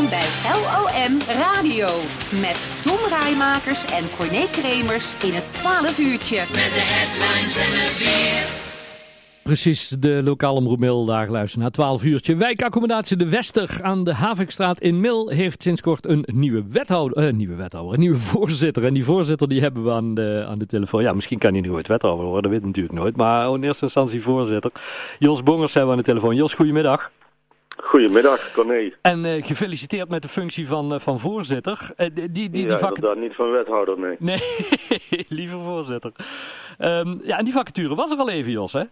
Welkom bij LOM Radio. Met Tom Rijmakers en Corné Kremers in het 12 uurtje. Met de headlines en het weer. Precies, de lokale omroep daar luisteren naar 12 uurtje. Wijkaccommodatie De Wester aan de Havikstraat in Mil heeft sinds kort een nieuwe wethouder, eh, nieuwe wethouder, een nieuwe voorzitter. En die voorzitter die hebben we aan de, aan de telefoon. Ja, misschien kan hij nog ooit wethouder worden, dat weet natuurlijk nooit. Maar in eerste instantie voorzitter. Jos Bongers hebben we aan de telefoon. Jos, goedemiddag. Goedemiddag, Corné. En eh, gefeliciteerd met de functie van, uh, van voorzitter. Uh, die, die, die, ja, inderdaad, niet van wethouder, nee. Nee, lieve voorzitter. Um, ja, en die vacature was er al even, Jos, hè?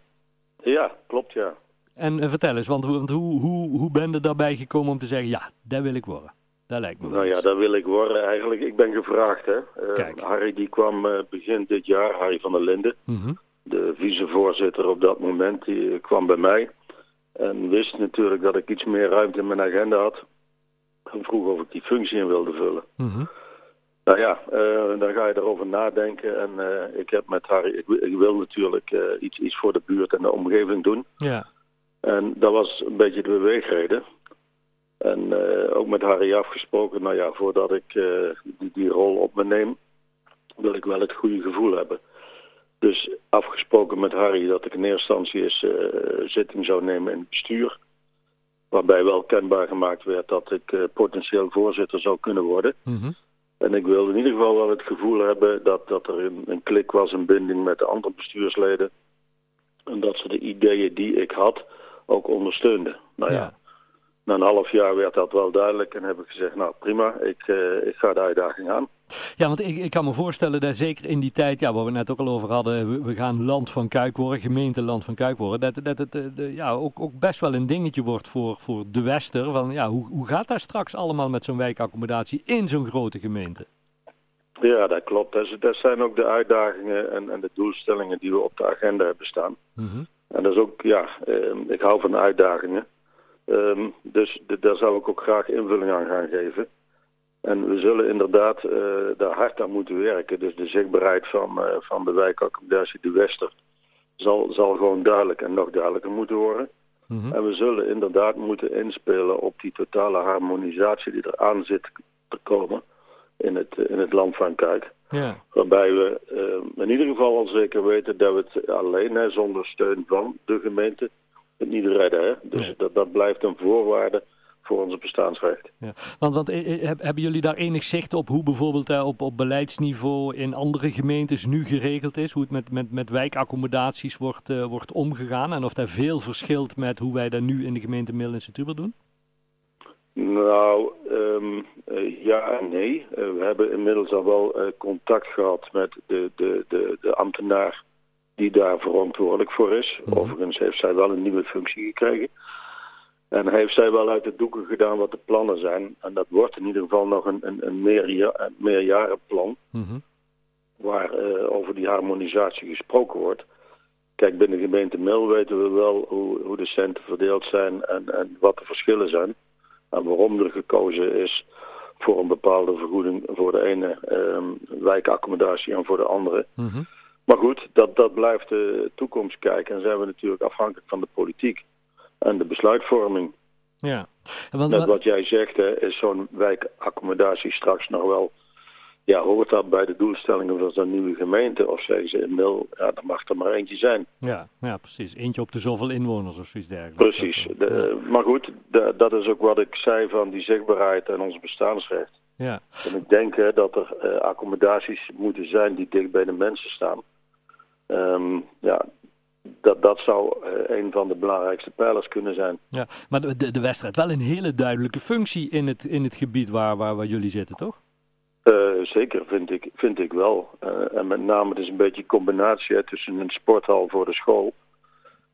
Ja, klopt, ja. En vertel eens, want, want hoe, hoe, hoe ben je daarbij gekomen om te zeggen, ja, daar wil ik worden? Dat lijkt me Nou ja, daar wil ik worden. Eigenlijk, ik ben gevraagd, hè. Kijk. Harry die kwam begin dit jaar, Harry van der Linden. Mm -hmm. De vicevoorzitter op dat moment, die kwam bij mij. En wist natuurlijk dat ik iets meer ruimte in mijn agenda had. En vroeg of ik die functie in wilde vullen. Mm -hmm. Nou ja, uh, dan ga je erover nadenken. En uh, ik heb met Harry, ik, ik wil natuurlijk uh, iets, iets voor de buurt en de omgeving doen. Ja. En dat was een beetje de beweegreden. En ook met Harry afgesproken, nou ja, voordat ik die, die rol op me neem, wil ik wel het goede gevoel hebben. Dus afgesproken met Harry dat ik in eerste instantie eens uh, zitting zou nemen in het bestuur. Waarbij wel kenbaar gemaakt werd dat ik uh, potentieel voorzitter zou kunnen worden. Mm -hmm. En ik wilde in ieder geval wel het gevoel hebben dat, dat er een, een klik was, een binding met de andere bestuursleden. En dat ze de ideeën die ik had ook ondersteunden. Nou ja, ja. na een half jaar werd dat wel duidelijk en heb ik gezegd, nou prima, ik, uh, ik ga de uitdaging aan. Ja, want ik, ik kan me voorstellen dat zeker in die tijd, ja, waar we net ook al over hadden, we, we gaan land van Kuik worden, gemeente land van Kuik worden, dat, dat het de, de, ja, ook, ook best wel een dingetje wordt voor, voor de Wester. Van, ja, hoe, hoe gaat dat straks allemaal met zo'n wijkaccommodatie in zo'n grote gemeente? Ja, dat klopt. Dat, dat zijn ook de uitdagingen en, en de doelstellingen die we op de agenda hebben staan. Mm -hmm. En dat is ook, ja, eh, ik hou van uitdagingen. Um, dus daar zou ik ook graag invulling aan gaan geven. En we zullen inderdaad uh, daar hard aan moeten werken. Dus de zichtbaarheid van, uh, van de wijkaccommodatie De Wester zal, zal gewoon duidelijk en nog duidelijker moeten worden. Mm -hmm. En we zullen inderdaad moeten inspelen op die totale harmonisatie die er aan zit te komen in het, in het land van Kuik. Ja. Waarbij we uh, in ieder geval al zeker weten dat we het alleen hè, zonder steun van de gemeente het niet redden. Hè? Dus dat, dat blijft een voorwaarde voor onze bestaansrecht. Ja. Want, want eh, heb- hebben jullie daar enig zicht op hoe bijvoorbeeld eh, op, op beleidsniveau in andere gemeentes nu geregeld is? Hoe het met, met, met wijkaccommodaties wordt, eh, wordt omgegaan? En of daar veel verschilt met hoe wij dat nu in de gemeente Mil en Setubal doen? Nou, um, uh, ja en nee. We hebben inmiddels al wel contact gehad met de, de, de, de ambtenaar die daar verantwoordelijk voor is. Mhm. Overigens heeft zij wel een nieuwe functie gekregen. En heeft zij wel uit de doeken gedaan wat de plannen zijn. En dat wordt in ieder geval nog een, een, een, een meerjarenplan. Mhm. Waar uh, over die harmonisatie gesproken wordt. Kijk, binnen gemeente Mil weten we wel hoe, hoe de centen verdeeld zijn en, en wat de verschillen zijn. En waarom er gekozen is voor een bepaalde vergoeding voor de ene um, wijkaccommodatie en voor de andere. Mhm. Maar goed, dat, dat blijft de toekomst kijken. En zijn we natuurlijk afhankelijk van de politiek en de besluitvorming. Ja. Want, Net wat jij zegt, hè, is zo'n wijkaccommodatie straks nog wel... Ja, hoort dat bij de doelstellingen van zo'n nieuwe gemeente? Of zeggen ze in Mil, ja, er mag er maar eentje zijn. Ja, ja, precies. Eentje op de zoveel inwoners of zoiets dergelijks. Precies. De, maar goed, de, dat is ook wat ik zei van die zichtbaarheid en ons bestaansrecht. ja. En ik denk hè, dat er uh, accommodaties moeten zijn die dicht bij de mensen staan. Um, ja, dat, dat zou uh, een van de belangrijkste pijlers kunnen zijn. Ja, maar de, de, de wedstrijd wel een hele duidelijke functie in het, in het gebied waar, waar, waar jullie zitten, toch? Uh, zeker, vind ik, vind ik wel. Uh, en met name het is een beetje een combinatie hè, tussen een sporthal voor de school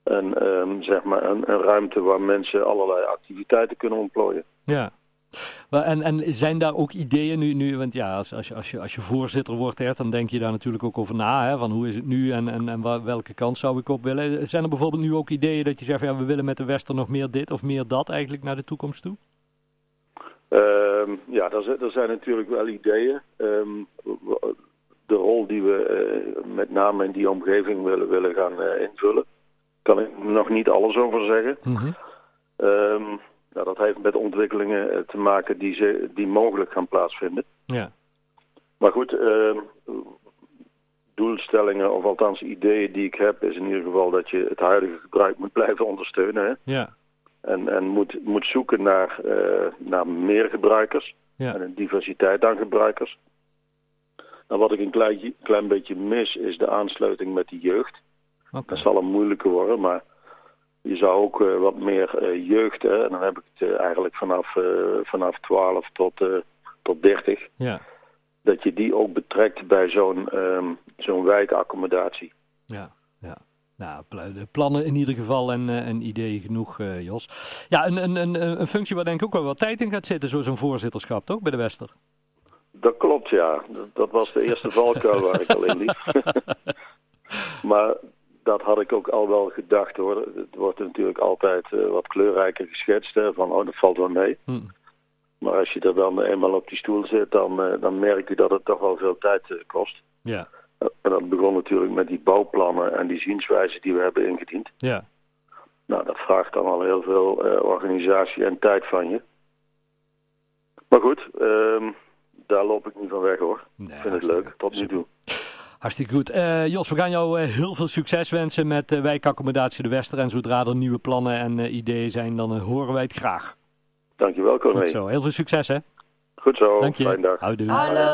en um, zeg maar een, een, ruimte waar mensen allerlei activiteiten kunnen ontplooien. Ja. En, en zijn daar ook ideeën nu, nu want ja, als, als, je, als, je, als je voorzitter wordt, dan denk je daar natuurlijk ook over na, hè, van hoe is het nu en, en, en welke kant zou ik op willen. Zijn er bijvoorbeeld nu ook ideeën dat je zegt, ja, we willen met de Wester nog meer dit of meer dat eigenlijk naar de toekomst toe? Uh, ja, er, er, zijn natuurlijk wel ideeën. Um, de rol die we uh, met name in die omgeving willen, willen gaan uh, invullen, kan ik nog niet alles over zeggen. Mm -hmm. um, Nou, dat heeft met ontwikkelingen eh, te maken die, ze, die mogelijk gaan plaatsvinden. Ja. Maar goed, ehm, doelstellingen of althans ideeën die ik heb is in ieder geval dat je het huidige gebruik moet blijven ondersteunen. Hè? Ja. En, en moet, moet zoeken naar, eh, naar meer gebruikers Ja. en een diversiteit aan gebruikers. Nou, wat ik een klein, klein beetje mis is de aansluiting met de jeugd. Dat zal een moeilijke worden, maar je zou ook eh, wat meer eh, jeugd, hè, en dan heb ik het eh, eigenlijk vanaf, vanaf 12 tot, tot 30, Ja. dat je die ook betrekt bij zo'n ehm, zo'n wijkaccommodatie. Ja, ja. Nou, plannen in ieder geval en, en ideeën genoeg, Jos. Ja, een, een, een, een functie waar denk ik ook wel wat tijd in gaat zitten, zoals een voorzitterschap, toch, bij de Wester? Dat klopt, ja. Dat, dat was de eerste valkuil waar ik al in liep. maar dat had ik ook al wel gedacht hoor. Het wordt natuurlijk altijd eh, wat kleurrijker geschetst. Hè, van oh, dat valt wel mee. Hm. Maar als je er dan eenmaal op die stoel zit, dan, eh, dan merk je dat het toch wel veel tijd eh, kost. Ja, En dat begon natuurlijk met die bouwplannen en die zienswijzen die we hebben ingediend. ja. Nou, dat vraagt dan al heel veel organisatie en tijd van je. Maar goed, ehm, daar loop ik niet van weg hoor. Nee, ik vind het leuk, tot nu toe. Hartstikke goed. Eh, Jos, we gaan jou eh, heel veel succes wensen met eh, wijkaccommodatie de Wester. En zodra er nieuwe plannen en eh, ideeën zijn, dan horen wij het graag. Dankjewel, Corné. Goed zo. Heel veel succes, hè? Goed zo, Dank je. fijne dag. Houdoe. Alle